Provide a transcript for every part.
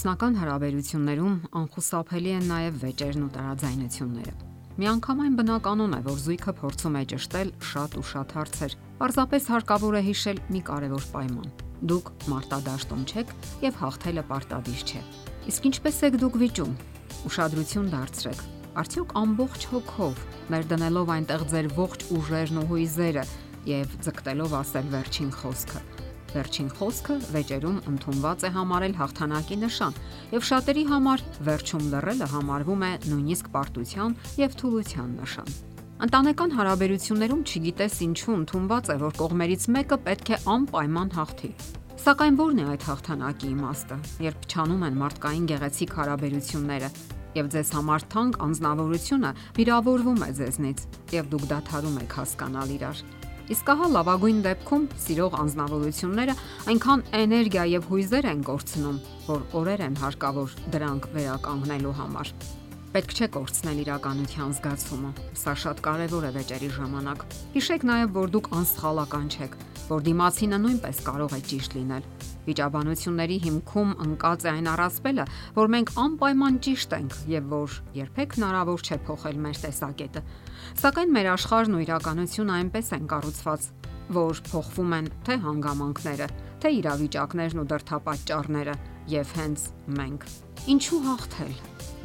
Ամուսնական հարաբերություններում անխուսափելի են նաև վեճերն ու տարաձայնությունները։ Միանգամայն բնականon է, որ զույգը փորձում է ճշտել շատ ու շատ հարցեր։ Պարզապես հարկավոր է հիշել մի կարևոր պայման։ Դուք մարտադաշտում չեք եւ հաղթելը պարտադիր չէ։ Իսկ ինչպես եք դուք վիճում։ Ուշադրություն դարձրեք։ Արդյոք ամբողջ հոգով ներդնելով այնտեղ ձեր ողջ ուժերն ու հույզերը եւ ձգտելով ասել վերջին խոսքը Վերջին խոսքը վեճերում ընդունված է համարել հաղթանակի նշան, եւ շատերի համար վերջում լռելը համարվում է նույնիսկ պարտության եւ թուլության նշան։ Ընտանեկան հարաբերություններում չգիտես ինչու ընդունված է, որ կողմերից մեկը պետք է անպայման հաղթի։ Սակայն ո՞րն է այդ հաղթանակի իմաստը, երբ չանում են մարդկային գեղեցիկ հարաբերությունները, եւ ձեզ համար թանկ անznավորությունը վիրավորվում է ձեզնից, եւ դուք դադարում եք հասկանալ իրար։ Իսկ ահա լավագույն դեպքում սիրող անznավորությունները այնքան էներգիա եւ հույզեր են կորցնում, որ օրեր են հարկավոր դրանք վերականգնելու համար։ Պետք չէ կորցնել իրականության զգացումը։ Սա շատ կարևոր է վեճերի ժամանակ։ Հիշեք նաև, որ դուք անսխալական չեք, որ դիմացինը նույնպես կարող է ճիշտ լինել։ Վիճաբանությունների հիմքում ընկած է այն առասպելը, որ մենք անպայման ճիշտ ենք եւ որ երբեք հնարավոր չէ փոխել մեր տեսակետը։ Սակայն մեր աշխարհն ու իրականությունը այնպես են կառուցված, որ փոխվում են թե հանգամանքները, թե իրավիճակներն ու դրթապաճառները եւ հենց մենք։ Ինչու հաղթել։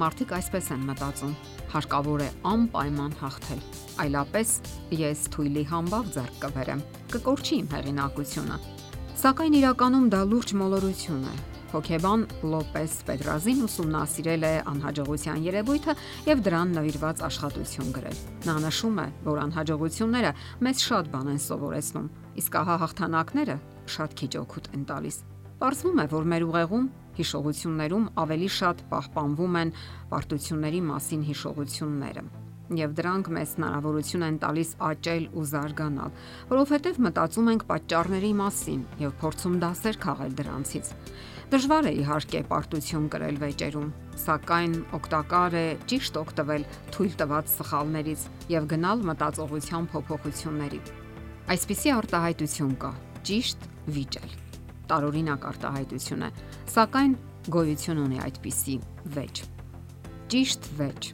Մարդիկ այսպես են մտածում. Հարկավոր է անպայման հաղթել։ Այլապես ես թույլի համբավ ձեռք կբերեմ, կկորչի իմ հեղինակությունը։ Սակայն իրականում դա լուրջ մոլորություն է։ Հոկեբան Լոպես Պետրազին ուսումնասիրել է անհաջողության երևույթը եւ դրան նվիրված աշխատություն գրել։ Նա նշում է, որ անհաջողությունները մեզ շատ բան են սովորեցնում, իսկ ահա հաղթանակները շատ քիչ օգուտ են տալիս։ Պարզվում է, որ մեր ուղեղում հիշողություններում ավելի շատ պահպանվում են պարտությունների մասին հիշողությունները եւ դրանք մեզ հնարավորություն են տալիս աճել ու զարգանալ, որովհետեւ մտածում ենք պատճառների մասին եւ փորձում դասեր քաղել դրանցից։ Դժվար է իհարկե պարտություն կրել վեճերում, սակայն օգտակար է ճիշտ օգտվել թույլ տված սխալներից եւ գնալ մտածողության փոփոխությունների։ Այսպիսի արտահայտություն կա՝ ճիշտ վիճել տարօրինակ արտահայտություն է, սակայն գոյություն ունի այդպիսի վեճ։ Ճիշտ վեճ։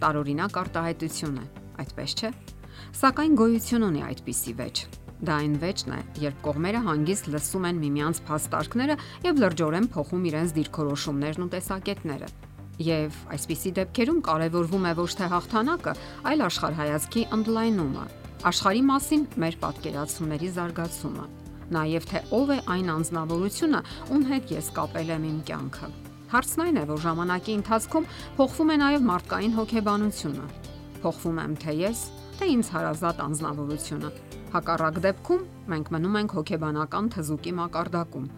Տարօրինակ արտահայտություն է, այդպես չէ։ Սակայն գոյություն ունի այդպիսի վեճ։ Դա այն վեճն է, երբ կողմերը հանգիստ լսում են միմյանց փաստարկները եւ լրջորեն փոխում իրենց դիրքորոշումներն ու տեսակետները։ Եվ այսպիսի դեպքերում կարևորվում է ոչ թե հաղթանակը, այլ աշխարհայացքի ընդլայնումը, աշխարհի մասին մեր պատկերացումների զարգացումը նաև թե ով է այն անznավորությունը, ում հետ ես կապել եմ իմ կյանքը։ Հարցն այն է, որ ժամանակի ընթացքում փոխվում է նաև մարդկային հոգեբանությունը։ Փոխվում եմ թե ես, թե ինձ հարազատ անznավորությունը։ Հակառակ դեպքում մենք մնում ենք հոգեբանական թզուկի մակարդակում։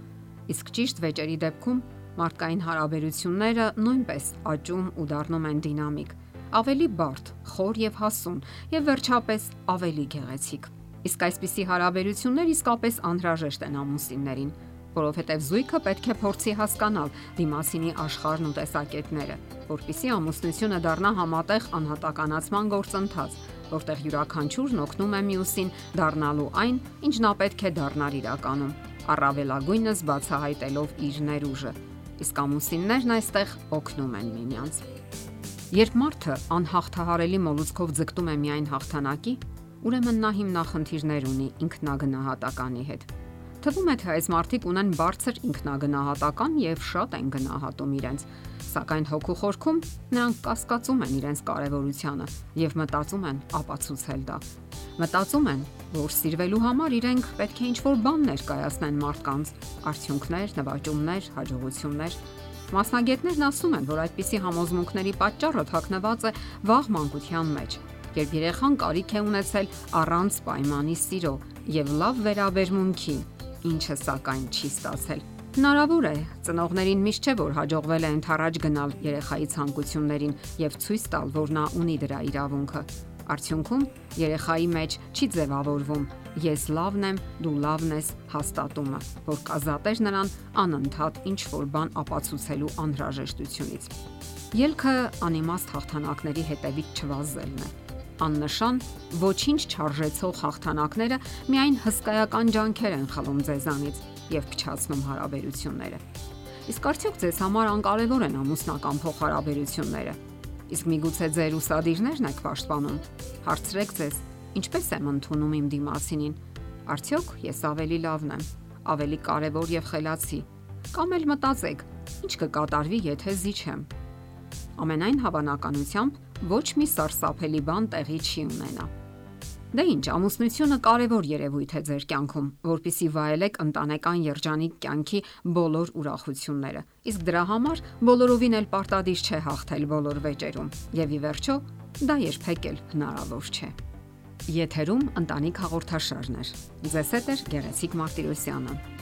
Իսկ ճիշտ վեճերի դեպքում մարդկային հարաբերությունները նույնպես աճում ու դառնում են դինամիկ, ավելի բարդ, խոր եւ հասուն եւ վերջապես ավելի գեղեցիկ։ Իսկ այսպիսի հարաբերություններ իսկապես անհրաժեշտ են ամուսիններին, որովհետև զույգը պետք է փորձի հասկանալ դիմասինի աշխարհն ու տեսակետները, որpիսի ամուսնությունը դառնա համատեղ անհատականացման գործընթաց, որտեղ յուրաքանչյուրն օգնում է մյուսին դառնալու այն, ինչ նա պետք է դառնար իրականում, առավելագույնս բացահայտելով իր ներուժը։ Իսկ ամուսիններն այստեղ օգնում են միմյանց։ Երբ մարդը անհաղթահարելի մոլուցքով ձգտում է միայն հաղթանակի, ուրեմն նա հիմնախնդիրներ ունի ինքնագնահատականի հետ։ Թվում է, թե այս մարդիկ ունեն բարձր ինքնագնահատական եւ շատ են գնահատում իրենց, սակայն հոգու խորքում նրանք կասկածում են իրենց կարևորությանը եւ մտածում են ապացուցել դա։ Մտածում են, որ սիրվելու համար իրենք պետք է ինչ-որ բան ներկայացնեն մարդկանց, արդյունքներ, նվաճումներ, հաջողություններ։ Մասնագետներն ասում են, որ այդպիսի համոզմունքների պատճառը թաքնված է վաղ մանկության մեջ երբ երեխան կարիք է ունեցել առանց պայմանի սիրո եւ լավ վերաբերմունքի, ինչը սակայն չի ստացել։ Հնարավոր է ծնողներին միշտ չէ որ հաջողվել է ընթառաջ գնալ երեխայի ցանկություններին եւ ցույց տալ, որ նա ունի դրա իրավունքը։ Արդյունքում երեխայի մեջ չի ձևավորվում. Ես լավն եմ, դու լավն ես հաստատումը, որ կազատեր նրան անընդհատ ինչ որ բան ապացուցելու անհրաժեշտությունից։ Ելքը անիմաստ հաղթանակների հետևից չվազելն է աննշան ոչինչ չարժեցող հաղթանակները միայն հսկայական ջանքեր են խլում ձեզանից եւ փչացնում հարաբերությունները։ Իսկ արդյոք ձեզ համար անկարևոր են ամուսնական փոխհարաբերությունները։ Իսկ միգուցե ձեր ուսադիրներն եք պաշտպանում։ Հարցրեք ձեզ. ինչպես եմ ընդունում իմ դիմացինին։ Արդյոք ես ավելի լավն եմ, ավելի կարևոր եւ խելացի։ Կամ էլ մտածեք. ինչ կկատարվի, եթե զիջեմ։ Ամենայն հավանականությամբ ոչ մի սարսափելի բան տեղի չի ունենա։ Դե ինչ, ամուսնությունը կարևոր երևույթ է ձեր կյանքում, որpիսի վայելեք ընտանեկան երջանիկ կյանքի բոլոր ուրախությունները։ Իսկ դրա համար բոլորովին էլ պարտադիր չէ հաղթել բոլոր վեճերում։ Եվ ի վերջո, դա երբեք էլ հնարավոր չէ։ Եթերում ընտանիք հաղորդաշարն է։ Ձեզ հետ է Գեղեցիկ Մարտիրոսյանը։